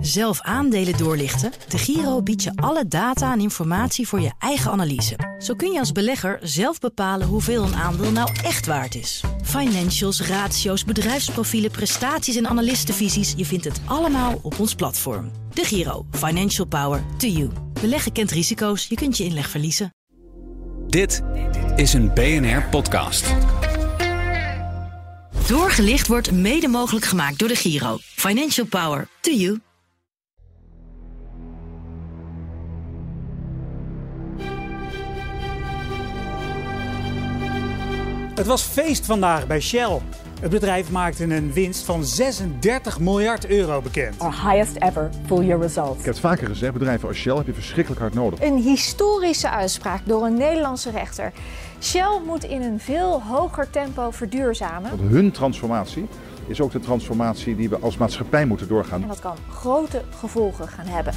Zelf aandelen doorlichten? De Giro biedt je alle data en informatie voor je eigen analyse. Zo kun je als belegger zelf bepalen hoeveel een aandeel nou echt waard is. Financials, ratio's, bedrijfsprofielen, prestaties en analistenvisies. Je vindt het allemaal op ons platform. De Giro. Financial Power to you. Beleggen kent risico's. Je kunt je inleg verliezen. Dit is een BNR-podcast. Doorgelicht wordt mede mogelijk gemaakt door de Giro. Financial Power to you. Het was feest vandaag bij Shell. Het bedrijf maakte een winst van 36 miljard euro bekend. Our highest ever full year result. Ik heb het vaker gezegd, bedrijven als Shell heb je verschrikkelijk hard nodig. Een historische uitspraak door een Nederlandse rechter. Shell moet in een veel hoger tempo verduurzamen. Want hun transformatie is ook de transformatie die we als maatschappij moeten doorgaan. En dat kan grote gevolgen gaan hebben.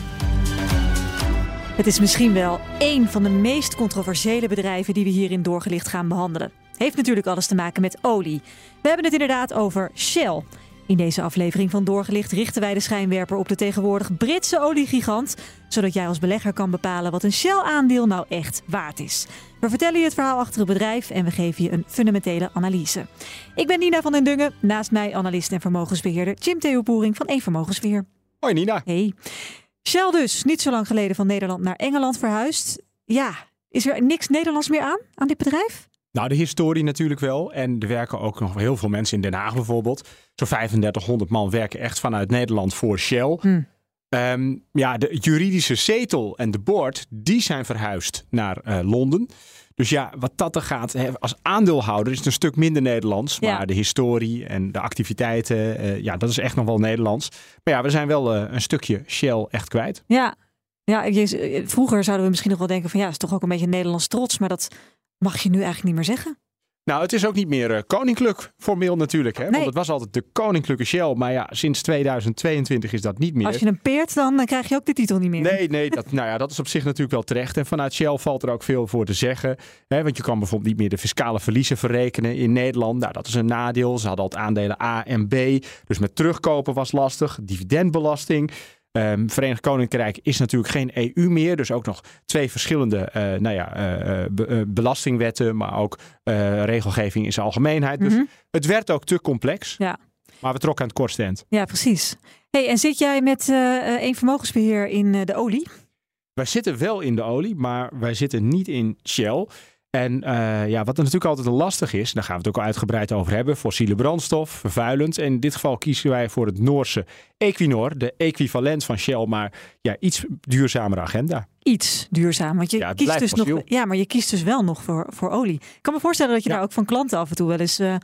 Het is misschien wel één van de meest controversiële bedrijven die we hierin doorgelicht gaan behandelen. Heeft natuurlijk alles te maken met olie. We hebben het inderdaad over Shell. In deze aflevering van Doorgelicht richten wij de schijnwerper op de tegenwoordig Britse oliegigant, zodat jij als belegger kan bepalen wat een Shell-aandeel nou echt waard is. We vertellen je het verhaal achter het bedrijf en we geven je een fundamentele analyse. Ik ben Nina van den Dungen, naast mij analist en vermogensbeheerder Jim Theo Boering van Eén Vermogensbeheer. Hoi Nina. Hey. Shell dus, niet zo lang geleden van Nederland naar Engeland verhuisd. Ja, is er niks Nederlands meer aan, aan dit bedrijf? Nou, de historie natuurlijk wel. En er werken ook nog heel veel mensen in Den Haag bijvoorbeeld. Zo'n 3500 man werken echt vanuit Nederland voor Shell. Hm. Ehm, ja, de juridische zetel en de board, die zijn verhuisd naar eh, Londen. Dus ja, wat dat er gaat, hè, als aandeelhouder is het een stuk minder Nederlands. Ja. Maar de historie en de activiteiten, eh, ja, dat is echt nog wel Nederlands. Maar ja, we zijn wel eh, een stukje Shell echt kwijt. Ja, ja vroeger zouden we misschien nog wel denken van ja, het is toch ook een beetje Nederlands trots, maar dat mag je nu eigenlijk niet meer zeggen. Nou, het is ook niet meer eh, koninklijk formeel natuurlijk. Hè? Nee. Want het was altijd de koninklijke Shell. Maar ja, sinds 2022 is dat niet meer. Als je hem peert, dan eh, krijg je ook de titel niet meer. Nee, nee dat, nou ja, dat is op zich natuurlijk wel terecht. En vanuit Shell valt er ook veel voor te zeggen. Hè, want je kan bijvoorbeeld niet meer de fiscale verliezen verrekenen in Nederland. Nou, dat is een nadeel. Ze hadden altijd aandelen A en B. Dus met terugkopen was lastig. Dividendbelasting. Ehm, Verenigd Koninkrijk is natuurlijk geen EU meer. Dus ook nog twee verschillende eh, nou ja, eh, eh, be- belastingwetten. Maar ook regelgeving in zijn algemeenheid. Dus Mhm. het werd ook te complex. Ja. Maar we trokken aan het kortste eind. Ja, precies. Hey, en zit jij met een vermogensbeheer in de olie? Wij zitten wel in de olie, maar wij zitten niet in Shell. En eh, ja, wat er natuurlijk altijd lastig is, daar gaan we het ook al uitgebreid over hebben, fossiele brandstof, vervuilend. En in dit geval kiezen wij voor het Noorse Equinor, de equivalent van Shell, maar ja, iets duurzamere agenda. Iets duurzaam. Want je Ja, kiest dus nog. Ja, maar je kiest dus wel nog voor, voor olie. Ik kan me voorstellen dat je Ja. daar ook van klanten af en toe wel eens eh,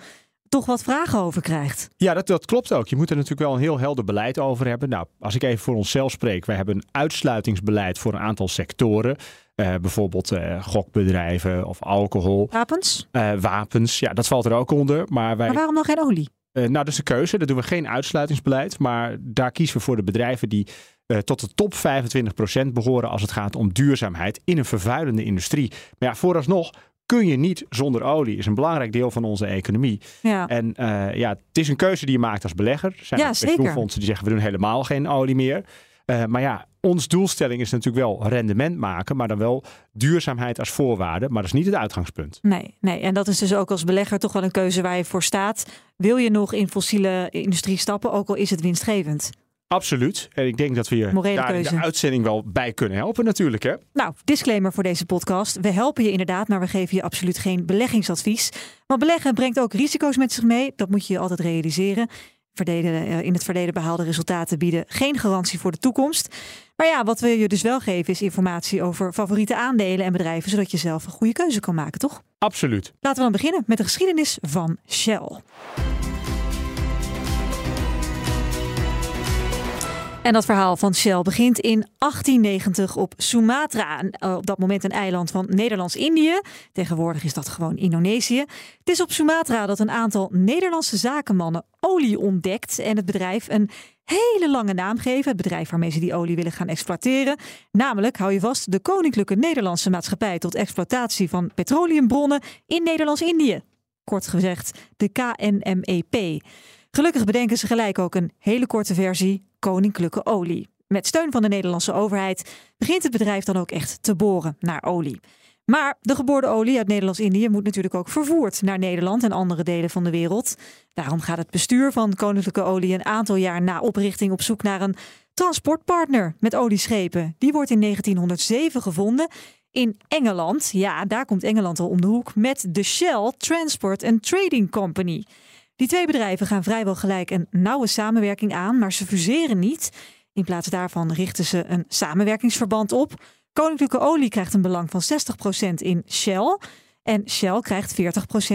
toch wat vragen over krijgt. Ja, dat, dat klopt ook. Je moet er natuurlijk wel een heel helder beleid over hebben. Nou, als ik even voor onszelf spreek, wij hebben een uitsluitingsbeleid voor een aantal sectoren. Eh, bijvoorbeeld eh, gokbedrijven of alcohol, Wapens? eh, wapens. Ja, dat valt er ook onder. Maar wij Maar waarom dan geen olie? Nou, dat is de keuze. Daar doen we geen uitsluitingsbeleid. Maar daar kiezen we voor de bedrijven die tot de top 25% behoren als het gaat om duurzaamheid in een vervuilende industrie. Maar ja, vooralsnog kun je niet zonder olie. is een belangrijk deel van onze economie. Ja. En ja, het is een keuze die je maakt als belegger. Er zijn Ja, pensioenfondsen die zeggen we doen helemaal geen olie meer. Eh, maar ja, ons doelstelling is natuurlijk wel rendement maken, maar dan wel duurzaamheid als voorwaarde. Maar dat is niet het uitgangspunt. Nee, nee, en dat is dus ook als belegger toch wel een keuze waar je voor staat. Wil je nog in fossiele industrie stappen, ook al is het winstgevend? Absoluut. En ik denk dat we je daar in de uitzending wel bij kunnen helpen natuurlijk. Hè? Nou, disclaimer voor deze podcast. We helpen je inderdaad, maar we geven je absoluut geen beleggingsadvies. Want beleggen brengt ook risico's met zich mee. Dat moet je je altijd realiseren. Verleden, eh, in het verleden behaalde resultaten bieden geen garantie voor de toekomst. Maar ja, wat we je dus wel geven is informatie over favoriete aandelen en bedrijven, zodat je zelf een goede keuze kan maken, toch? Absoluut. Laten we dan beginnen met de geschiedenis van Shell. En dat verhaal van Shell begint in 1890 op Sumatra. Eh, Op dat moment een eiland van Nederlands-Indië. Tegenwoordig is dat gewoon Indonesië. Het is op Sumatra dat een aantal Nederlandse zakenmannen olie ontdekt. En het bedrijf een hele lange naam geven. Het bedrijf waarmee ze die olie willen gaan exploiteren. Namelijk, hou je vast, de Koninklijke Nederlandse Maatschappij tot exploitatie van petroleumbronnen in Nederlands-Indië. Kort gezegd, de KNMEP. Gelukkig bedenken ze gelijk ook een hele korte versie. Koninklijke olie. Met steun van de Nederlandse overheid begint het bedrijf dan ook echt te boren naar olie. Maar de geboorde olie uit Nederlands-Indië moet natuurlijk ook vervoerd naar Nederland en andere delen van de wereld. Daarom gaat het bestuur van Koninklijke Olie een aantal jaar na oprichting op zoek naar een transportpartner met olieschepen. Die wordt in 1907 gevonden in Engeland. Ja, daar komt Engeland al om de hoek met de Shell Transport and Trading Company. Die twee bedrijven gaan vrijwel gelijk een nauwe samenwerking aan, maar ze fuseren niet. In plaats daarvan richten ze een samenwerkingsverband op. Koninklijke Olie krijgt een belang van 60% in Shell. En Shell krijgt 40%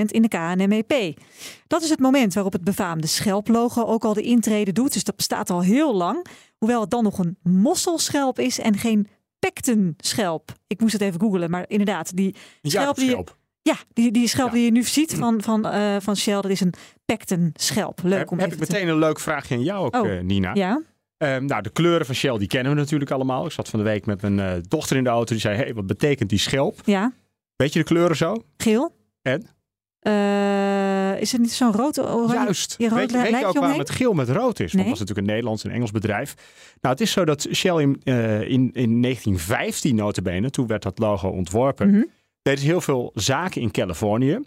in de KNMEP. Dat is het moment waarop het befaamde schelplogo ook al de intrede doet. Dus dat bestaat al heel lang. Hoewel het dan nog een mosselschelp is en geen pectenschelp. Ik moest het even googlen, maar inderdaad, die schelp die, ja, die, die schelp Ja. die je nu ziet van, van, eh, van Shell, dat is een pectenschelp. Leuk om heb even ik meteen een leuk vraagje aan jou ook, Oh, eh, Nina. te... Ja, Ehm, nou, de kleuren van Shell, die kennen we natuurlijk allemaal. Ik zat van de week met mijn eh, dochter in de auto. Die zei, hey, wat betekent die schelp? ja. Weet je de kleuren zo? Geel. En? Is het niet zo'n rood oranje? Juist. Ja, rood weet je, je ook waarom het geel met rood is? Want Nee. dat is natuurlijk een Nederlands en Engels bedrijf. Nou, het is zo dat Shell in, eh, in, in 1915 notabene, toen werd dat logo ontworpen, Mhm. Deed ze heel veel zaken in Californië.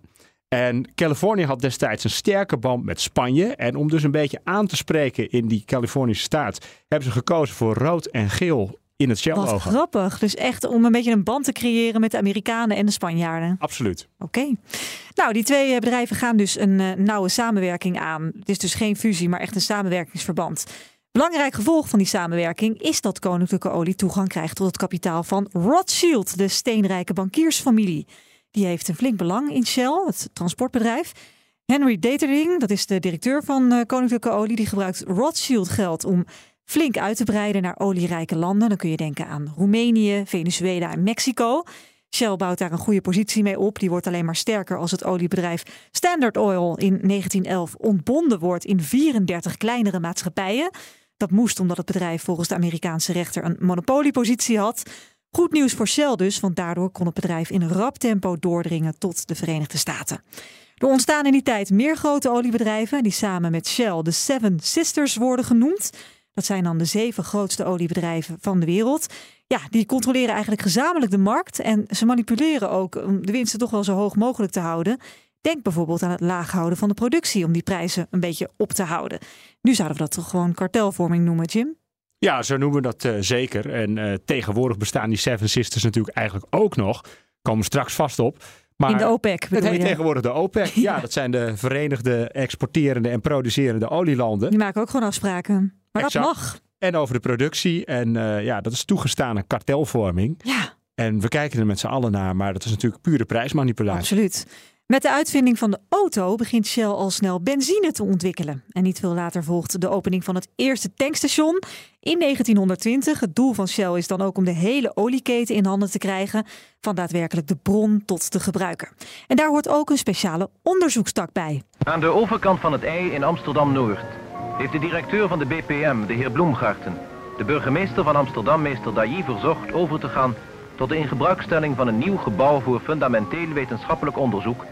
En Californië had destijds een sterke band met Spanje. En om dus een beetje aan te spreken in die Californische staat, hebben ze gekozen voor rood en geel in het Wat Shell-logo. grappig. Dus echt om een beetje een band te creëren met de Amerikanen en de Spanjaarden. Absoluut. Oké. Nou, die twee eh, bedrijven gaan dus een eh, nauwe samenwerking aan. Het is dus geen fusie, maar echt een samenwerkingsverband. Belangrijk gevolg van die samenwerking is dat Koninklijke Olie toegang krijgt tot het kapitaal van Rothschild, de steenrijke bankiersfamilie. Die heeft een flink belang in Shell, het transportbedrijf. Henry Detering, dat is de directeur van eh, Koninklijke Olie, die gebruikt Rothschild geld om flink uit te breiden naar olierijke landen. Dan kun je denken aan Roemenië, Venezuela en Mexico. Shell bouwt daar een goede positie mee op. Die wordt alleen maar sterker als het oliebedrijf Standard Oil in 1911 ontbonden wordt in 34 kleinere maatschappijen. Dat moest omdat het bedrijf volgens de Amerikaanse rechter een monopoliepositie had. Goed nieuws voor Shell dus, want daardoor kon het bedrijf in rap tempo doordringen tot de Verenigde Staten. Er ontstaan in die tijd meer grote oliebedrijven die samen met Shell de Seven Sisters worden genoemd. Dat zijn dan de zeven grootste oliebedrijven van de wereld. Ja, die controleren eigenlijk gezamenlijk de markt en ze manipuleren ook om de winsten toch wel zo hoog mogelijk te houden. Denk bijvoorbeeld aan het laag houden van de productie om die prijzen een beetje op te houden. Nu zouden we dat toch gewoon kartelvorming noemen, Jim? Ja, zo noemen we dat eh, zeker. En eh, tegenwoordig bestaan die Seven Sisters natuurlijk eigenlijk ook nog. Komen we straks vast op. Maar In de OPEC het heet je? tegenwoordig de OPEC. Ja. Ja. dat zijn de Verenigde Exporterende en Producerende Olielanden. Die maken ook gewoon afspraken. Maar Exact. dat mag. En over de productie. En eh, ja, dat is toegestane kartelvorming. Ja, En we kijken er met z'n allen naar. Maar dat is natuurlijk pure prijsmanipulatie. absoluut. Met de uitvinding van de auto begint Shell al snel benzine te ontwikkelen. En niet veel later volgt de opening van het eerste tankstation in 1920. Het doel van Shell is dan ook om de hele olieketen in handen te krijgen, van daadwerkelijk de bron tot de gebruiker. En daar hoort ook een speciale onderzoekstak bij. Aan de overkant van het IJ in Amsterdam-Noord heeft de directeur van de BPM, de heer Bloemgarten, de burgemeester van Amsterdam, meester Dailly, verzocht over te gaan tot de ingebruikstelling van een nieuw gebouw voor fundamenteel wetenschappelijk onderzoek,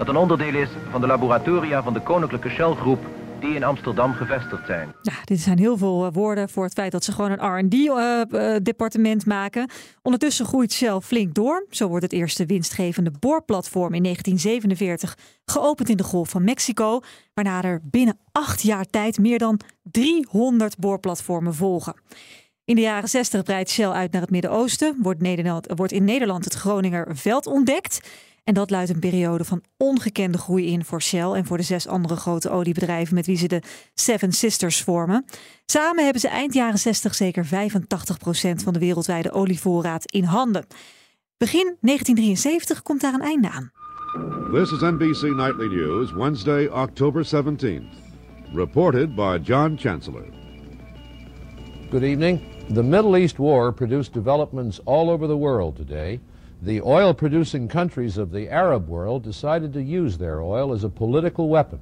dat een onderdeel is van de laboratoria van de Koninklijke Shell Groep die in Amsterdam gevestigd zijn. Ja, dit zijn heel veel eh, woorden voor het feit dat ze gewoon een R&D-departement maken. Ondertussen groeit Shell flink door. Zo wordt het eerste winstgevende boorplatform in 1947 geopend in de Golf van Mexico. Waarna er binnen acht jaar tijd meer dan 300 boorplatformen volgen. In de jaren 60 breidt Shell uit naar het Midden-Oosten. Wordt, wordt in Nederland het Groninger veld ontdekt. En dat luidt een periode van ongekende groei in voor Shell en voor de zes andere grote oliebedrijven met wie ze de Seven Sisters vormen. Samen hebben ze eind jaren 60 zeker 85% van de wereldwijde olievoorraad in handen. Begin 1973 komt daar een einde aan. This is NBC Nightly News, Wednesday, October 17th. Reported by John Chancellor. Good evening. The Middle East war produced developments all over the world today. The oil producing countries of the Arab world decided to use their oil as a political weapon.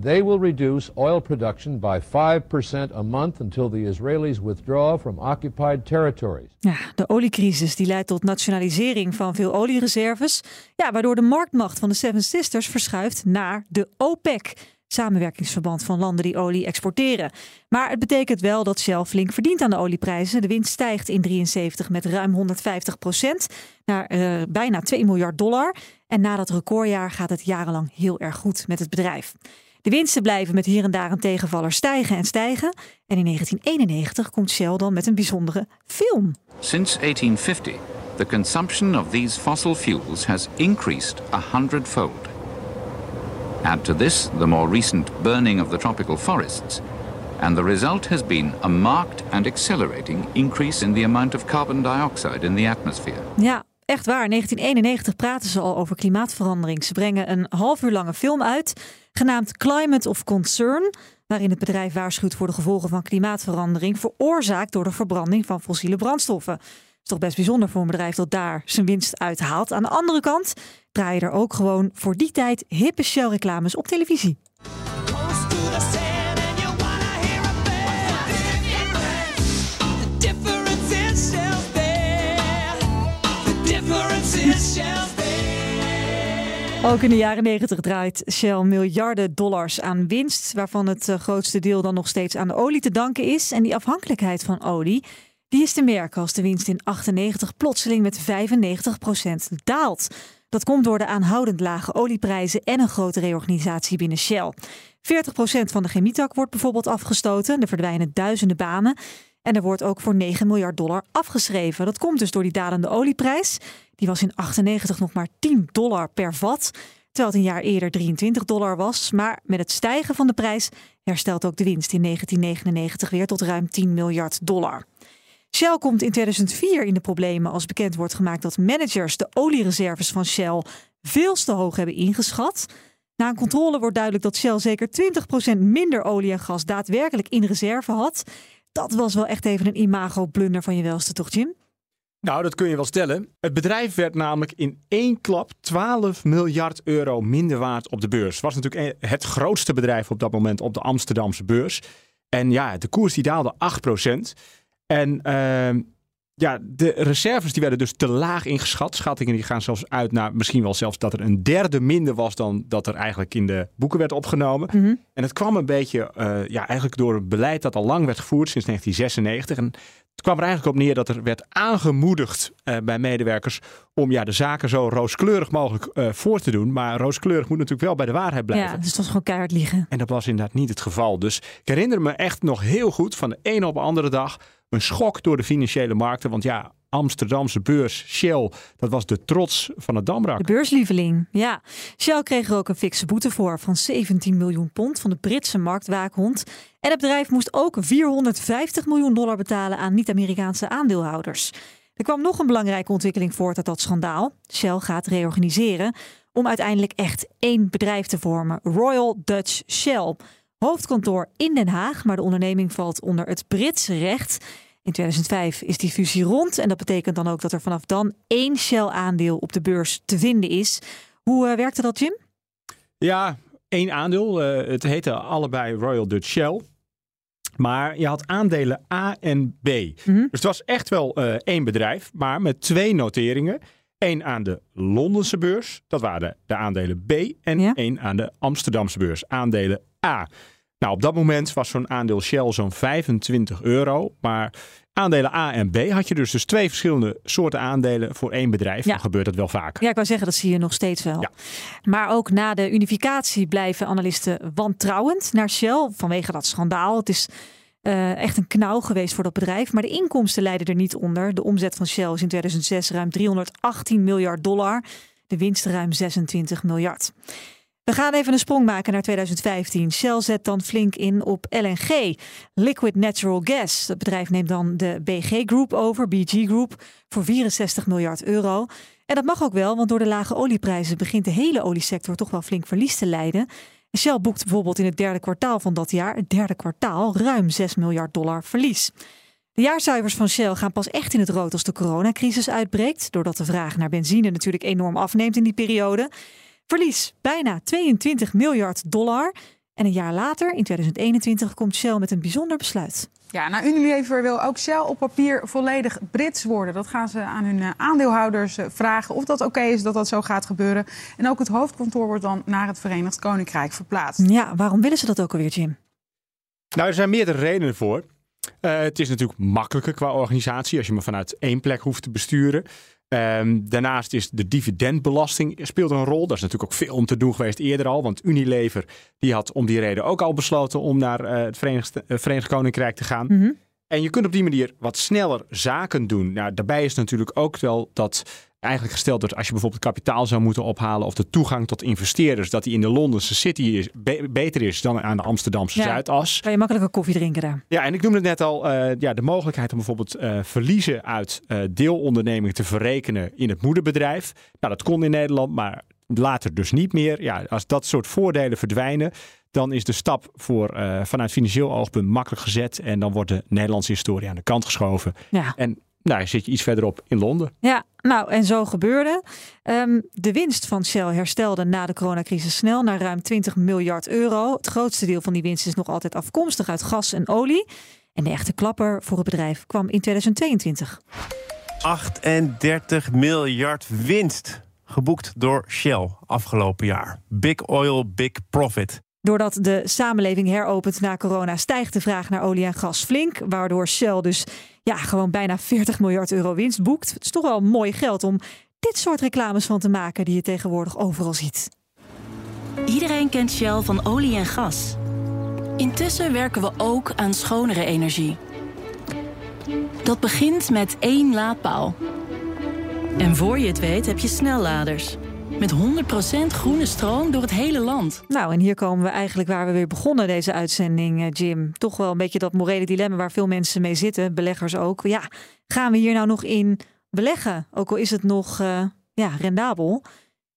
They will reduce oil production by 5% a month until the Israelis withdraw from occupied territories. Ja, de oliecrisis die leidt tot nationalisering van veel oliereserves. Ja, waardoor de marktmacht van de Seven Sisters verschuift naar de OPEC. Samenwerkingsverband van landen die olie exporteren. Maar het betekent wel dat Shell flink verdient aan de olieprijzen. De winst stijgt in 73 met ruim 150 procent naar uh, bijna 2 miljard dollar. En na dat recordjaar gaat het jarenlang heel erg goed met het bedrijf. De winsten blijven met hier en daar een tegenvaller stijgen en stijgen. En in 1991 komt Shell dan met een bijzondere film. Since 1850, the consumption of these fossil fuels has increased a hundredfold. Add to this the more recent burning of the tropical forests, and the result has been a marked and accelerating increase in the amount of carbon dioxide in the atmosphere. Ja, echt waar. 1991 praten ze al over klimaatverandering. Ze brengen een half uur lange film uit, genaamd Climate of Concern, waarin het bedrijf waarschuwt voor de gevolgen van klimaatverandering, veroorzaakt door de verbranding van fossiele brandstoffen. Is toch best bijzonder voor een bedrijf dat daar zijn winst uithaalt. Aan de andere kant draaien er ook gewoon voor die tijd hippe Shell-reclames op televisie. Ook in de jaren 90 draait Shell miljarden dollars aan winst, waarvan het eh, grootste deel dan nog steeds aan de olie te danken is. En die afhankelijkheid van olie, die is te merken als de winst in 98 plotseling met 95% daalt. Dat komt door de aanhoudend lage olieprijzen en een grote reorganisatie binnen Shell. 40% van de chemietak wordt bijvoorbeeld afgestoten, er verdwijnen duizenden banen. En er wordt ook voor 9 miljard dollar afgeschreven. Dat komt dus door die dalende olieprijs. Die was in 98 nog maar 10 dollar per vat. Terwijl het een jaar eerder 23 dollar was. Maar met het stijgen van de prijs herstelt ook de winst in 1999 weer tot ruim 10 miljard dollar. Shell komt in 2004 in de problemen als bekend wordt gemaakt dat managers de oliereserves van Shell veel te hoog hebben ingeschat. Na een controle wordt duidelijk dat Shell zeker 20% minder olie en gas daadwerkelijk in reserve had. Dat was wel echt even een imago-blunder van je welste, toch, Jim? Nou, dat kun je wel stellen. Het bedrijf werd namelijk in één klap 12 miljard euro minder waard op de beurs. Was natuurlijk het grootste bedrijf op dat moment op de Amsterdamse beurs. En ja, de koers die daalde 8%. En uh, ja, de reserves die werden dus te laag ingeschat. Schattingen die gaan zelfs uit naar misschien wel zelfs dat er een derde minder was dan dat er eigenlijk in de boeken werd opgenomen. Mhm. En het kwam een beetje uh, ja, eigenlijk door het beleid dat al lang werd gevoerd sinds 1996. En het kwam er eigenlijk op neer dat er werd aangemoedigd uh, bij medewerkers om ja, de zaken zo rooskleurig mogelijk uh, voor te doen. Maar rooskleurig moet natuurlijk wel bij de waarheid blijven. Ja, dus dat was gewoon keihard liegen. En dat was inderdaad niet het geval. Dus ik herinner me echt nog heel goed van de ene op de andere dag een schok door de financiële markten. Want ja, Amsterdamse beurs, Shell, dat was de trots van het Damrak. De beurslieveling, ja. Shell kreeg er ook een fikse boete voor van 17 miljoen pond van de Britse marktwaakhond. En het bedrijf moest ook 450 miljoen dollar betalen aan niet-Amerikaanse aandeelhouders. Er kwam nog een belangrijke ontwikkeling voort uit dat schandaal. Shell gaat reorganiseren om uiteindelijk echt één bedrijf te vormen. Royal Dutch Shell. Hoofdkantoor in Den Haag, maar de onderneming valt onder het Britse recht. In 2005 is die fusie rond en dat betekent dan ook dat er vanaf dan één Shell-aandeel op de beurs te vinden is. Hoe uh, werkte dat, Jim? Ja, één aandeel. Uh, het heette allebei Royal Dutch Shell. Maar je had aandelen A en B. Mm -hmm. Dus het was echt wel uh, één bedrijf, maar met twee noteringen. Eén aan de Londense beurs, dat waren de aandelen B. En ja? één aan de Amsterdamse beurs, aandelen A. Nou, op dat moment was zo'n aandeel Shell zo'n 25 euro. Maar aandelen A en B had je dus, dus twee verschillende soorten aandelen voor één bedrijf. Ja. Dan gebeurt dat wel vaak. Ja, ik wou zeggen, dat zie je nog steeds wel. Ja. Maar ook na de unificatie blijven analisten wantrouwend naar Shell vanwege dat schandaal. Het is uh, echt een knauw geweest voor dat bedrijf. Maar de inkomsten leiden er niet onder. De omzet van Shell is in 2006 ruim 318 miljard dollar. De winst ruim 26 miljard. We gaan even een sprong maken naar 2015. Shell zet dan flink in op LNG, Liquid Natural Gas. Het bedrijf neemt dan de BG Group over, BG Group, voor 64 miljard euro. En dat mag ook wel, want door de lage olieprijzen begint de hele oliesector toch wel flink verlies te lijden. Shell boekt bijvoorbeeld in het derde kwartaal van dat jaar, het derde kwartaal, ruim 6 miljard dollar verlies. De jaarcijfers van Shell gaan pas echt in het rood als de coronacrisis uitbreekt, doordat de vraag naar benzine natuurlijk enorm afneemt in die periode. Verlies bijna 22 miljard dollar. En een jaar later, in 2021, komt Shell met een bijzonder besluit. Ja, nou Unilever wil ook Shell op papier volledig Brits worden. Dat gaan ze aan hun aandeelhouders vragen of dat oké is dat dat zo gaat gebeuren. En ook het hoofdkantoor wordt dan naar het Verenigd Koninkrijk verplaatst. Ja, waarom willen ze dat ook alweer, Jim? Nou, er zijn meerdere redenen voor. Uh, het is natuurlijk makkelijker qua organisatie als je me vanuit één plek hoeft te besturen. Um, daarnaast is de dividendbelasting speelt een rol. Daar is natuurlijk ook veel om te doen geweest eerder al. Want Unilever die had om die reden ook al besloten om naar uh, het Verenigd, uh, Verenigd, Koninkrijk te gaan. -hmm. En je kunt op die manier wat sneller zaken doen. Nou, daarbij is natuurlijk ook wel dat eigenlijk gesteld wordt als je bijvoorbeeld kapitaal zou moeten ophalen of de toegang tot investeerders, dat die in de Londense City is, be beter is dan aan de Amsterdamse ja, Zuidas. Kan je makkelijker koffie drinken daar? Ja, en ik noemde het net al, uh, ja, de mogelijkheid om bijvoorbeeld uh, verliezen uit uh, deelondernemingen te verrekenen in het moederbedrijf. Nou, dat kon in Nederland, maar later dus niet meer. Ja, als dat soort voordelen verdwijnen, dan is de stap voor, uh, vanuit financieel oogpunt makkelijk gezet. En dan wordt de Nederlandse historie aan de kant geschoven. Ja. En nou, zit je iets verderop in Londen. Ja, nou en zo gebeurde. Um, de winst van Shell herstelde na de coronacrisis snel naar ruim 20 miljard euro. Het grootste deel van die winst is nog altijd afkomstig uit gas en olie. En de echte klapper voor het bedrijf kwam in 2022. 38 miljard winst geboekt door Shell afgelopen jaar. Big oil, big profit. Doordat de samenleving heropent na corona stijgt de vraag naar olie en gas flink. Waardoor Shell dus ja, gewoon bijna 40 miljard euro winst boekt. Het is toch wel mooi geld om dit soort reclames van te maken die je tegenwoordig overal ziet. Iedereen kent Shell van olie en gas. Intussen werken we ook aan schonere energie. Dat begint met één laadpaal. En voor je het weet heb je snelladers. Met 100% groene stroom door het hele land. Nou, en hier komen we eigenlijk waar we weer begonnen deze uitzending, eh, Jim. Toch wel een beetje dat morele dilemma waar veel mensen mee zitten, beleggers ook. Ja, gaan we hier nou nog in beleggen? Ook al is het nog uh, ja, rendabel.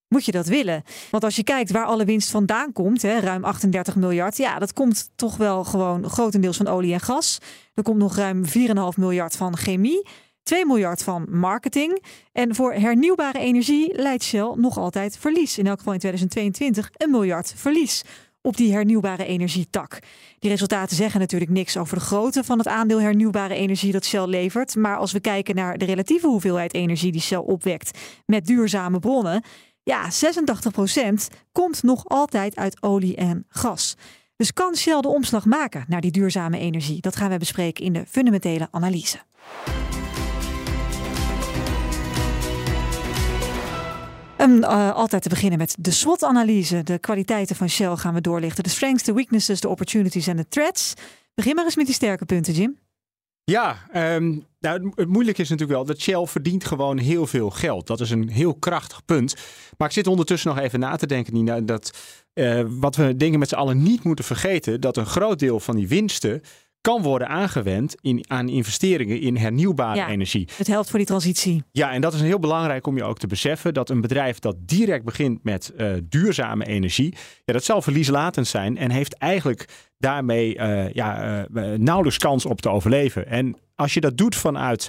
Moet je dat willen? Want als je kijkt waar alle winst vandaan komt, hè, ruim 38 miljard, ja, dat komt toch wel gewoon grotendeels van olie en gas. Er komt nog ruim 4,5 miljard van chemie. 2 miljard van marketing. En voor hernieuwbare energie leidt Shell nog altijd verlies. In elk geval in 2022 een miljard verlies op die hernieuwbare energietak. Die resultaten zeggen natuurlijk niks over de grootte van het aandeel hernieuwbare energie dat Shell levert. Maar als we kijken naar de relatieve hoeveelheid energie die Shell opwekt met duurzame bronnen, ja, 86% komt nog altijd uit olie en gas. Dus kan Shell de omslag maken naar die duurzame energie? Dat gaan we bespreken in de fundamentele analyse. Um, uh, altijd te beginnen met de SWOT-analyse. De kwaliteiten van Shell gaan we doorlichten. De strengths, de weaknesses, de opportunities en de threats. Begin maar eens met die sterke punten, Jim. Ja, um, nou, het moeilijke is natuurlijk wel dat Shell verdient gewoon heel veel geld. Dat is een heel krachtig punt. Maar ik zit ondertussen nog even na te denken, Nina, dat uh, wat we dingen met z'n allen niet moeten vergeten, dat een groot deel van die winsten kan worden aangewend in, aan investeringen in hernieuwbare ja, energie. Het helpt voor die transitie. Ja, en dat is heel belangrijk om je ook te beseffen dat een bedrijf dat direct begint met uh, duurzame energie, ja, dat zal verlieslatend zijn en heeft eigenlijk daarmee uh, ja, uh, nauwelijks kans op te overleven. En als je dat doet vanuit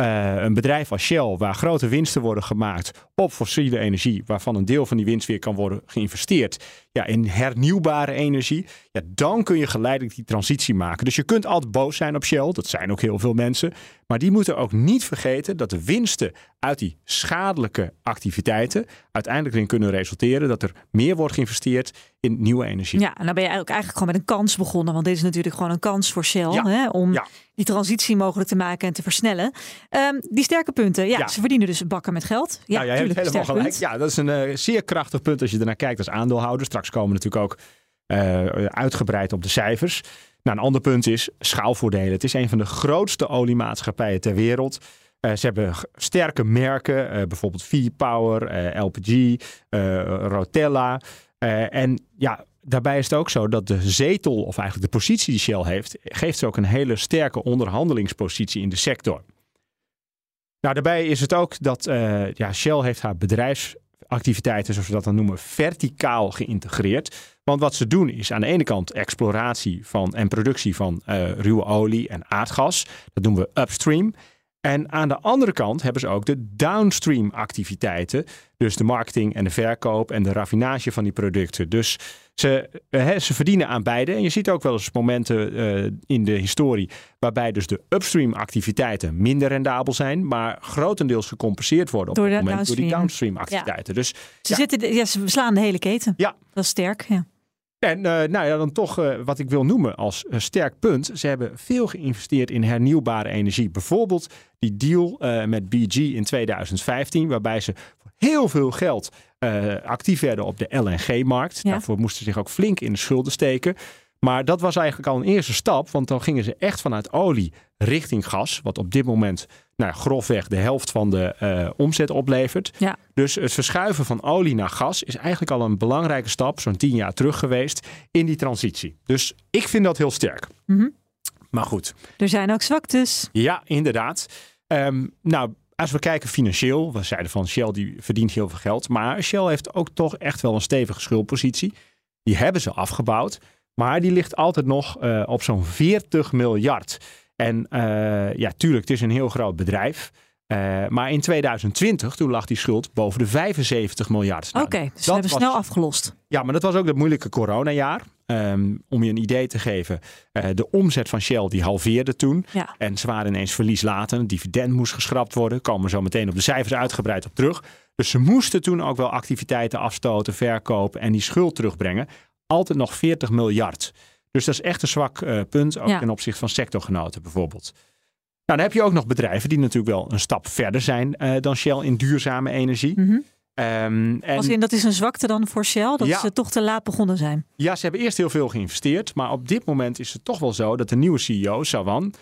uh, een bedrijf als Shell, waar grote winsten worden gemaakt op fossiele energie, waarvan een deel van die winst weer kan worden geïnvesteerd ja, in hernieuwbare energie, ja, dan kun je geleidelijk die transitie maken. Dus je kunt altijd boos zijn op Shell, dat zijn ook heel veel mensen, maar die moeten ook niet vergeten dat de winsten uit die schadelijke activiteiten uiteindelijk erin kunnen resulteren dat er meer wordt geïnvesteerd in nieuwe energie. Ja, en dan ben je ook eigenlijk gewoon met een kans begonnen, want dit is natuurlijk gewoon een kans voor Shell ja. hè, om ja. die transitie mogelijk te maken en te versnellen. Um, die sterke punten, ja, Ja. ze verdienen dus bakken met geld. Ja, nou, jij hebt tuurlijk, helemaal gelijk. punt. Ja, dat is een uh, zeer krachtig punt als je ernaar kijkt als aandeelhouder. Straks komen we natuurlijk ook uh, uitgebreid op de cijfers. Nou, een ander punt is schaalvoordelen. Het is een van de grootste oliemaatschappijen ter wereld. Uh, ze hebben sterke merken, uh, bijvoorbeeld V-Power, uh, LPG, Rotella. en ja, daarbij is het ook zo dat de zetel, of eigenlijk de positie die Shell heeft, geeft ze ook een hele sterke onderhandelingspositie in de sector. Nou, daarbij is het ook dat ja, Shell heeft haar bedrijfsactiviteiten, zoals we dat dan noemen, verticaal geïntegreerd. Want wat ze doen is aan de ene kant exploratie van en productie van ruwe olie en aardgas. Dat doen we upstream. En aan de andere kant hebben ze ook de downstream activiteiten. Dus de marketing en de verkoop en de raffinage van die producten. Dus ze, eh, ze verdienen aan beide. En je ziet ook wel eens momenten uh, in de historie waarbij dus de upstream activiteiten minder rendabel zijn, maar grotendeels gecompenseerd worden op door, het moment door die downstream. downstream activiteiten. Dus Ze, zitten, ja, ze slaan de hele keten. Ja. Dat is sterk. Ja. En uh, nou ja, dan toch uh, wat ik wil noemen als uh, sterk punt. Ze hebben veel geïnvesteerd in hernieuwbare energie. Bijvoorbeeld die deal met BG in 2015, waarbij ze voor heel veel geld actief werden op de LNG-markt. Ja. Daarvoor moesten ze zich ook flink in de schulden steken. Maar dat was eigenlijk al een eerste stap, want dan gingen ze echt vanuit olie richting gas, wat op dit moment nou, grofweg de helft van de uh, omzet oplevert. Ja. Dus het verschuiven van olie naar gas is eigenlijk al een belangrijke stap, zo'n tien jaar terug geweest, in die transitie. Dus ik vind dat heel sterk. Mm -hmm. Maar goed. Er zijn ook zwaktes. Ja, inderdaad. Um, nou, als we kijken financieel, we zeiden van Shell die verdient heel veel geld, maar Shell heeft ook toch echt wel een stevige schuldpositie. Die hebben ze afgebouwd. Maar die ligt altijd nog uh, op zo'n 40 miljard. En uh, ja, tuurlijk, het is een heel groot bedrijf. Uh, maar in 2020, toen lag die schuld boven de 75 miljard. Nou, Oké, okay, dus we hebben was, snel afgelost. Ja, maar dat was ook dat moeilijke coronajaar. Um, om je een idee te geven, uh, de omzet van Shell die halveerde toen. Ja. En ze waren ineens verlieslatend. Dividend moest geschrapt worden. Komen we zo meteen op de cijfers uitgebreid op terug. Dus ze moesten toen ook wel activiteiten afstoten, verkopen en die schuld terugbrengen altijd nog 40 miljard. Dus dat is echt een zwak uh, punt, ook Ja. ten opzichte van sectorgenoten bijvoorbeeld. Nou, dan heb je ook nog bedrijven die natuurlijk wel een stap verder zijn uh, dan Shell in duurzame energie. Mhm. Um, en, Als in, dat is een zwakte dan voor Shell, dat Ja. ze toch te laat begonnen zijn. ja, ze hebben eerst heel veel geïnvesteerd, maar op dit moment is het toch wel zo dat de nieuwe CEO, Sawan,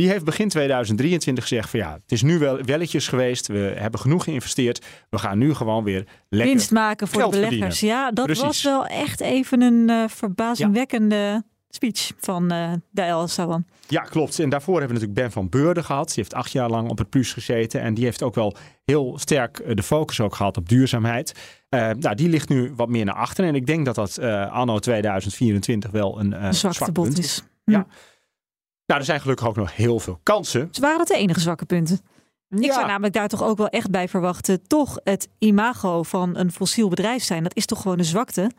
die heeft begin 2023 gezegd van ja, het is nu wel welletjes geweest, we hebben genoeg geïnvesteerd, we gaan nu gewoon weer lekker Winst maken voor de beleggers. verdienen. Ja, dat Precies. was wel echt even een eh, verbazingwekkende speech van eh de El Sawan. Ja, klopt. En daarvoor hebben we natuurlijk Ben van Beurden gehad. Die heeft acht jaar lang op het plus gezeten. En die heeft ook wel heel sterk eh, de focus ook gehad op duurzaamheid. Nou, die ligt nu wat meer naar achter. En ik denk dat dat anno 2024 wel een Een zwakte zwak punt is. Ja. Nou, er zijn gelukkig ook nog heel veel kansen. Dus waren dat de enige zwakke punten? Ik zou namelijk daar toch ook wel echt bij verwachten. Toch het imago van een fossiel bedrijf zijn. Dat is toch gewoon een zwakte?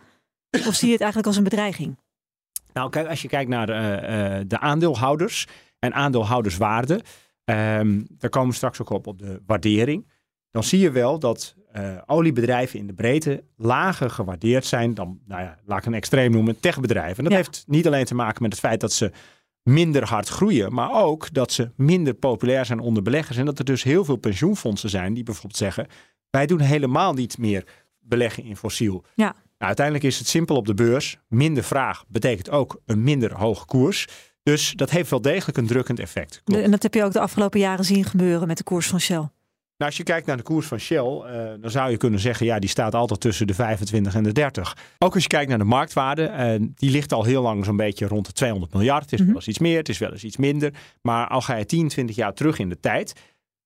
Of zie je het eigenlijk als een bedreiging? Nou, kijk, als je kijkt naar de, eh, eh, de aandeelhouders en aandeelhouderswaarde, ehm, daar komen we straks ook op op de waardering. Dan zie je wel dat eh, oliebedrijven in de breedte lager gewaardeerd zijn dan, nou ja, laat ik een extreem noemen, techbedrijven. En dat Ja. heeft niet alleen te maken met het feit dat ze minder hard groeien, maar ook dat ze minder populair zijn onder beleggers. En dat er dus heel veel pensioenfondsen zijn die bijvoorbeeld zeggen: wij doen helemaal niet meer beleggen in fossiel. Ja. Nou, uiteindelijk is het simpel op de beurs. Minder vraag betekent ook een minder hoge koers. Dus dat heeft wel degelijk een drukkend effect. De- en dat heb je ook de afgelopen jaren zien gebeuren met de koers van Shell. Nou, als je kijkt naar de koers van Shell, eh, dan zou je kunnen zeggen, ja, die staat altijd tussen de 25 en de 30. Ook als je kijkt naar de marktwaarde, eh, die ligt al heel lang zo'n beetje rond de 200 miljard. Het is Mhm. wel eens iets meer, het is wel eens iets minder. Maar al ga je 10, 20 jaar terug in de tijd,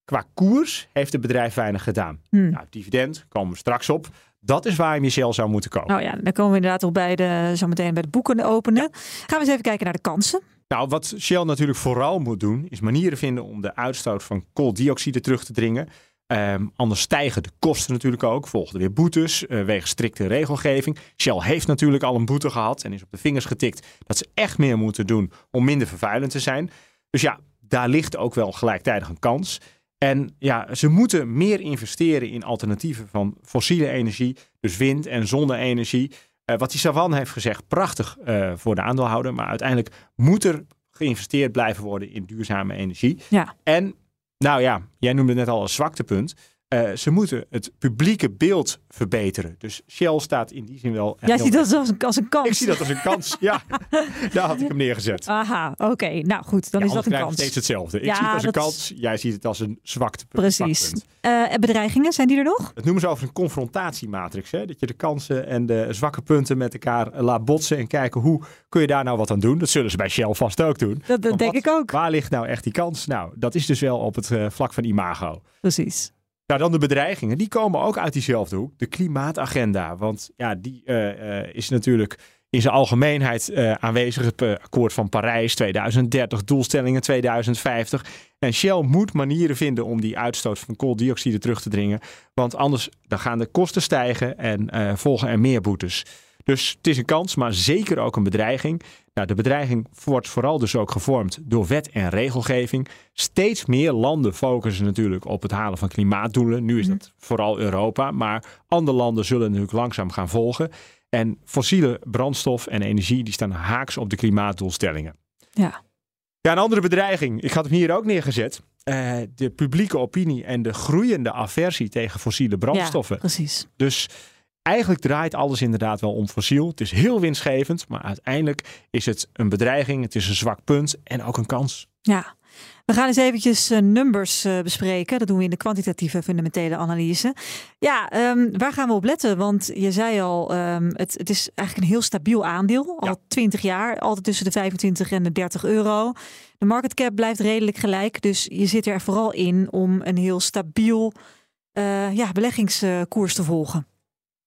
qua koers heeft het bedrijf weinig gedaan. Hmm. Nou, dividend, komen we straks op. Dat is waar je Shell zou moeten kopen. Nou ja, dan komen we inderdaad ook bij de, zo meteen bij de boeken openen. Gaan we eens even kijken naar de kansen. Nou, wat Shell natuurlijk vooral moet doen, is manieren vinden om de uitstoot van kooldioxide terug te dringen. Ehm, anders stijgen de kosten natuurlijk ook. Volgen er weer boetes eh wegens strikte regelgeving. Shell heeft natuurlijk al een boete gehad en is op de vingers getikt dat ze echt meer moeten doen om minder vervuilend te zijn. Dus ja, daar ligt ook wel gelijktijdig een kans. En ja, ze moeten meer investeren in alternatieven van fossiele energie, dus wind- en zonne-energie. Eh, wat die Savan heeft gezegd, prachtig eh, voor de aandeelhouder. Maar uiteindelijk moet er geïnvesteerd blijven worden in duurzame energie. Ja. En nou ja, jij noemde het net al een zwaktepunt. Eh, ze moeten het publieke beeld verbeteren. Dus Shell staat in die zin wel. Jij ziet dat als een, als een kans. Ik zie dat als een kans. Ja, daar had ik hem neergezet. Aha, oké. Nou goed, dan Ja, is dat een kans. steeds hetzelfde. Ik Ja, zie het als een dat kans. Jij ziet het als een zwakte. Precies. Eh, en bedreigingen, zijn die er nog? Dat noemen ze over een confrontatiematrix. Hè? Dat je de kansen en de zwakke punten met elkaar laat botsen. En kijken hoe kun je daar nou wat aan doen. Dat zullen ze bij Shell vast ook doen. Dat, denk wat- ik ook. Waar ligt nou echt die kans? Nou, dat is dus wel op het eh, vlak van imago. Precies. Nou, dan de bedreigingen. Die komen ook uit diezelfde hoek. De klimaatagenda. Want ja, die eh, eh, is natuurlijk in zijn algemeenheid uh, aanwezig. Het akkoord van Parijs 2030, doelstellingen 2050. En Shell moet manieren vinden om die uitstoot van kooldioxide terug te dringen. Want anders dan gaan de kosten stijgen en volgen er meer boetes. Dus het is een kans, maar zeker ook een bedreiging. Nou, de bedreiging wordt vooral dus ook gevormd door wet en regelgeving. Steeds meer landen focussen natuurlijk op het halen van klimaatdoelen. Nu is dat vooral Europa, maar andere landen zullen natuurlijk langzaam gaan volgen. En fossiele brandstof en energie die staan haaks op de klimaatdoelstellingen. Ja. Ja, een andere bedreiging. Ik had hem hier ook neergezet. Uh, de publieke opinie en de groeiende aversie tegen fossiele brandstoffen. Ja, precies. Dus eigenlijk draait alles inderdaad wel om fossiel. Het is heel winstgevend, maar uiteindelijk is het een bedreiging. Het is een zwak punt en ook een kans. Ja. We gaan eens eventjes uh, numbers uh, bespreken. Dat doen we in de kwantitatieve fundamentele analyse. Ja, um, waar gaan we op letten? Want je zei al, um, het, het, is eigenlijk een heel stabiel aandeel. Al ja. 20 jaar, altijd tussen de 25 en de 30 euro. De market cap blijft redelijk gelijk. Dus je zit er vooral in om een heel stabiel uh, ja, beleggingskoers te volgen.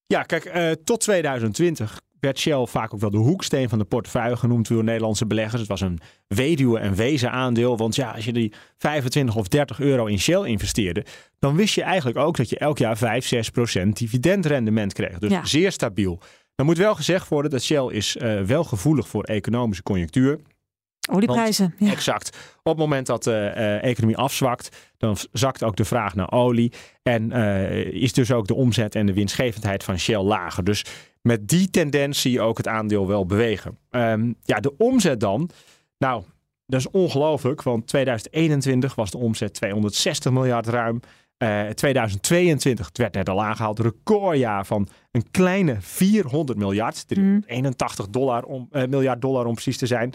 Ja, kijk, uh, tot 2020 werd Shell vaak ook wel de hoeksteen van de portefeuille genoemd door Nederlandse beleggers. Het was een weduwe- en wezen aandeel. Want ja, als je die 25 of 30 euro in Shell investeerde, dan wist je eigenlijk ook dat je elk jaar 5, 6 procent dividendrendement kreeg. Dus Ja. zeer stabiel. Dan moet wel gezegd worden dat Shell is eh, wel gevoelig voor economische conjunctuur. Olieprijzen. Want- Exact. Op het moment dat de eh, economie afzwakt, dan zakt ook de vraag naar olie. En eh, is dus ook de omzet en de winstgevendheid van Shell lager. Dus met die tendens zie je ook het aandeel wel bewegen. Ehm, ja, de omzet dan. Nou, dat is ongelooflijk, want 2021 was de omzet 260 miljard ruim. Eh, 2022, het werd net al aangehaald, recordjaar van een kleine 400 miljard. 381 dollar om, eh, miljard dollar om precies te zijn.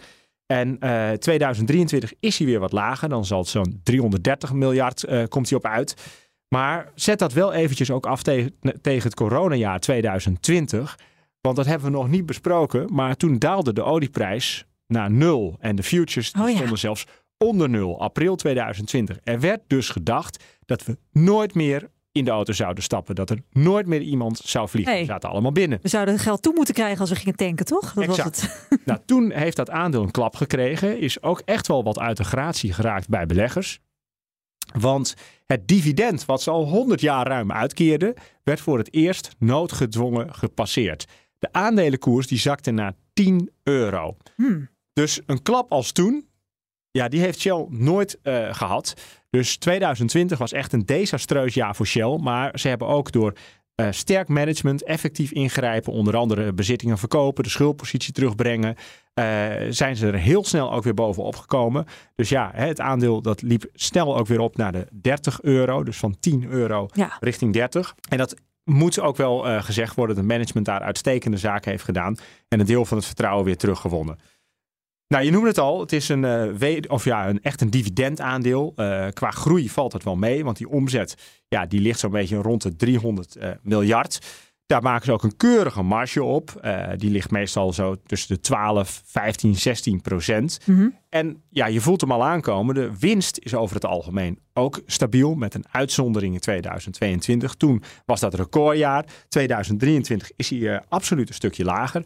En eh 2023 is hij weer wat lager. Dan zal het zo'n 330 miljard eh, komt hij op uit. Maar zet dat wel eventjes ook af tegen, tegen het coronajaar 2020. Want dat hebben we nog niet besproken. Maar toen daalde de olieprijs naar nul. En de futures Oh ja. stonden zelfs onder nul. April 2020. Er werd dus gedacht dat we nooit meer in de auto zouden stappen. Dat er nooit meer iemand zou vliegen. Nee. We zaten allemaal binnen. We zouden geld toe moeten krijgen als we gingen tanken, toch? Dat Exact. was het. Nou, toen heeft dat aandeel een klap gekregen. Is ook echt wel wat uit de gratie geraakt bij beleggers. Want het dividend wat ze al 100 jaar ruim uitkeerden, werd voor het eerst noodgedwongen gepasseerd. De aandelenkoers die zakte naar 10 euro. Hmm. Dus een klap als toen, ja, die heeft Shell nooit eh, gehad. Dus 2020 was echt een desastreus jaar voor Shell. Maar ze hebben ook door eh, sterk management, effectief ingrijpen, onder andere bezittingen verkopen, de schuldpositie terugbrengen, eh, zijn ze er heel snel ook weer bovenop gekomen. Dus ja, het aandeel dat liep snel ook weer op naar de 30 euro. Dus van 10 euro Ja. richting 30. En dat moet ook wel eh, gezegd worden dat het management daar uitstekende zaken heeft gedaan en een deel van het vertrouwen weer teruggewonnen. Nou, je noemde het al. Het is een, we- of ja, een, echt een dividendaandeel. Eh, qua groei valt het wel mee, want die omzet ja, die ligt zo'n beetje rond de 300 eh, miljard. Daar maken ze ook een keurige marge op. Die ligt meestal zo tussen de 12, 15, 16 procent. Mhm. En ja, je voelt hem al aankomen. De winst is over het algemeen ook stabiel, met een uitzondering in 2022. Toen was dat recordjaar. 2023 is hij absoluut een stukje lager.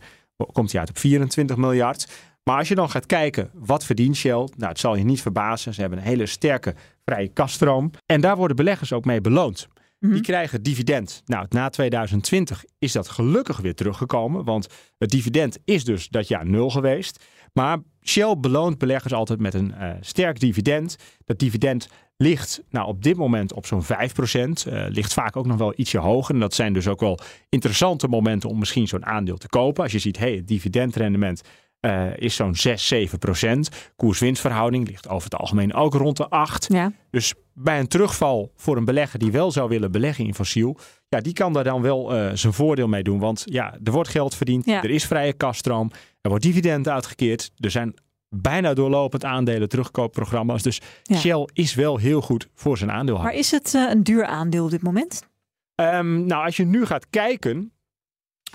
Komt hij uit op 24 miljard. Maar als je dan gaat kijken, wat verdient Shell? Nou, het zal je niet verbazen. Ze hebben een hele sterke vrije kaststroom. En daar worden beleggers ook mee beloond. Die krijgen dividend. Nou, na 2020 is dat gelukkig weer teruggekomen. Want het dividend is dus dat jaar nul geweest. Maar Shell beloont beleggers altijd met een eh, sterk dividend. Dat dividend ligt nou, op dit moment op zo'n 5%. Eh, ligt vaak ook nog wel ietsje hoger. En dat zijn dus ook wel interessante momenten om misschien zo'n aandeel te kopen. Als je ziet, hey, het dividendrendement eh, is zo'n 6, 7 procent. Koers-winstverhouding ligt over het algemeen ook rond de 8. Ja. Dus bij een terugval voor een belegger die wel zou willen beleggen in fossiel, ja, die kan daar dan wel eh, zijn voordeel mee doen. Want ja, er wordt geld verdiend, Ja. er is vrije kaststroom, er wordt dividend uitgekeerd, er zijn bijna doorlopend aandelen terugkoopprogramma's. Dus Ja. Shell is wel heel goed voor zijn aandeelhouder. Maar is het eh, een duur aandeel op dit moment? Ehm, nou, als je nu gaat kijken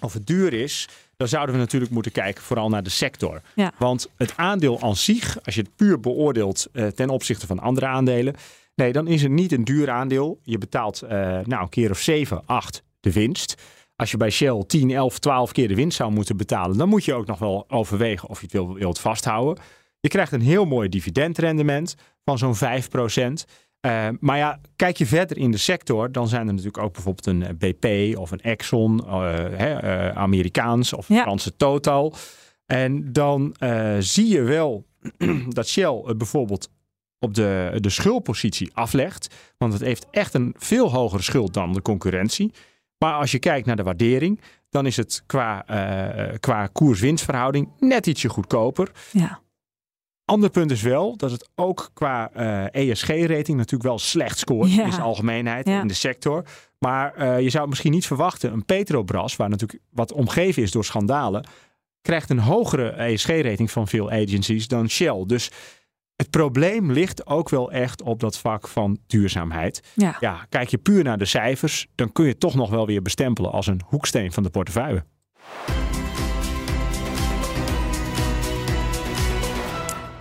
of het duur is, dan zouden we natuurlijk moeten kijken vooral naar de sector. Ja. Want het aandeel aan zich, als je het puur beoordeelt eh, ten opzichte van andere aandelen, nee, dan is het niet een duur aandeel. Je betaalt eh, nou een keer of 7, 8 de winst. als je bij Shell 10, 11, 12 keer de winst zou moeten betalen, dan moet je ook nog wel overwegen of je het wil, wilt vasthouden. Je krijgt een heel mooi dividendrendement van zo'n 5 uh, maar ja, kijk je verder in de sector, dan zijn er natuurlijk ook bijvoorbeeld een BP of een Exxon, uh, hè, uh, Amerikaans of ja. Franse Total. En dan zie je wel dat Shell het bijvoorbeeld op de, de schuldpositie aflegt. Want het heeft echt een veel hogere schuld dan de concurrentie. Maar als je kijkt naar de waardering, dan is het qua, qua koers-winstverhouding net ietsje goedkoper. Ja. Ander punt is wel dat het ook qua ESG-rating natuurlijk wel slecht scoort Ja. in zijn algemeenheid Ja. in de sector. Maar eh, je zou misschien niet verwachten. Een Petrobras, waar natuurlijk wat omgeven is door schandalen, krijgt een hogere ESG-rating van veel agencies dan Shell. Dus het probleem ligt ook wel echt op dat vak van duurzaamheid. Ja. kijk je puur naar de cijfers, dan kun je het toch nog wel weer bestempelen als een hoeksteen van de portefeuille.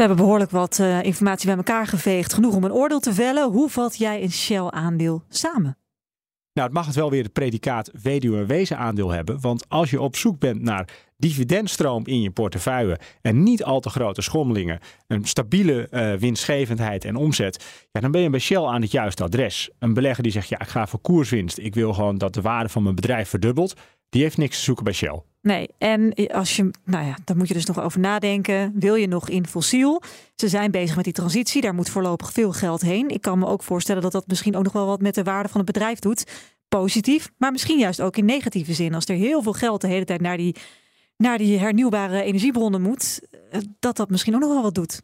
Hebben behoorlijk wat eh, informatie bij elkaar geveegd. Genoeg om een oordeel te vellen. Hoe vat jij een Shell-aandeel samen? Nou, het mag het wel weer het predicaat weduwe en wezen aandeel hebben. Want als je op zoek bent naar dividendstroom in je portefeuille en niet al te grote schommelingen, een stabiele eh, winstgevendheid en omzet, ja, dan ben je bij Shell aan het juiste adres. Een belegger die zegt, ja, ik ga voor koerswinst. Ik wil gewoon dat de waarde van mijn bedrijf verdubbelt. Die heeft niks te zoeken bij Shell. Nee, en als je, nou ja, daar moet je dus nog over nadenken. Wil je nog in fossiel? Ze zijn bezig met die transitie. Daar moet voorlopig veel geld heen. Ik kan me ook voorstellen dat dat misschien ook nog wel wat met de waarde van het bedrijf doet. Positief, maar misschien juist ook in negatieve zin. Als er heel veel geld de hele tijd naar die, naar die hernieuwbare energiebronnen moet, eh, dat dat misschien ook nog wel wat doet.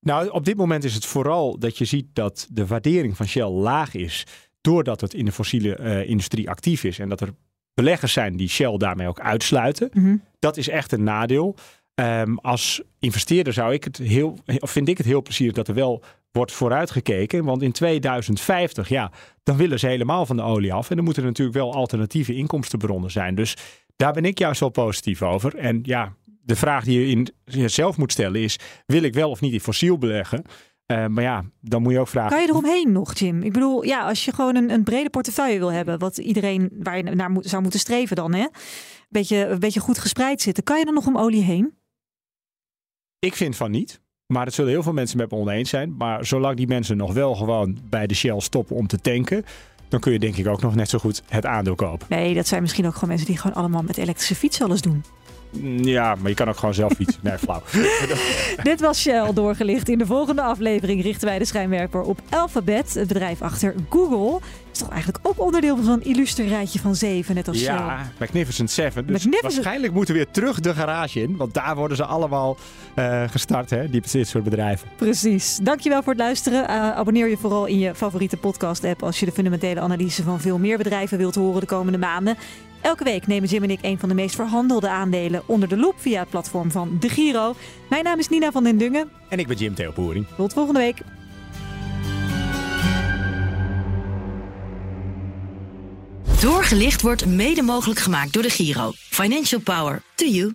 Nou, op dit moment is het vooral dat je ziet dat de waardering van Shell laag is. Doordat het in de fossiele eh, industrie actief is. En dat er beleggers zijn die Shell daarmee ook uitsluiten. Dat is echt een nadeel. Ehm, als investeerder zou ik het heel, of vind ik het heel plezierig dat er wel wordt vooruitgekeken. Want in 2050, ja, dan willen ze helemaal van de olie af. En dan moeten er natuurlijk wel alternatieve inkomstenbronnen zijn. Dus daar ben ik juist wel positief over. En ja, de vraag die je in jezelf moet stellen is: wil ik wel of niet in fossiel beleggen? Uh, maar ja, dan moet je ook vragen. Kan je eromheen nog, Jim? Ik bedoel, ja, als je gewoon een, een brede portefeuille wil hebben, wat iedereen waar je naar moet, zou moeten streven dan, hè? Beetje, een beetje goed gespreid zitten. Kan je er nog om olie heen? Ik vind van niet. Maar het zullen heel veel mensen met me oneens zijn. Maar zolang die mensen nog wel gewoon bij de Shell stoppen om te tanken, dan kun je denk ik ook nog net zo goed het aandeel kopen. Nee, dat zijn misschien ook gewoon mensen die gewoon allemaal met elektrische fietsen alles doen. Ja, maar je kan ook gewoon zelf fietsen. Nee, flauw. Dit was Shell doorgelicht. In de volgende aflevering richten wij de schijnwerper op Alphabet, het bedrijf achter Google. Is toch eigenlijk ook onderdeel van zo'n illuster rijtje van zeven, net als Shell. Ja, Magnificent Seven. Dus Magnificent- waarschijnlijk moeten we weer terug de garage in. Want daar worden ze allemaal eh, gestart, hè, die, dit soort bedrijven. Precies. Dankjewel voor het luisteren. Eh, abonneer je vooral in je favoriete podcast-app als je de fundamentele analyse van veel meer bedrijven wilt horen de komende maanden. Elke week nemen Jim en ik een van de meest verhandelde aandelen onder de loep via het platform van De Giro. Mijn naam is Nina van den Dungen. En ik ben Jim Theo Poering. Tot volgende week. Doorgelicht wordt mede mogelijk gemaakt door de Giro. Financial Power to you.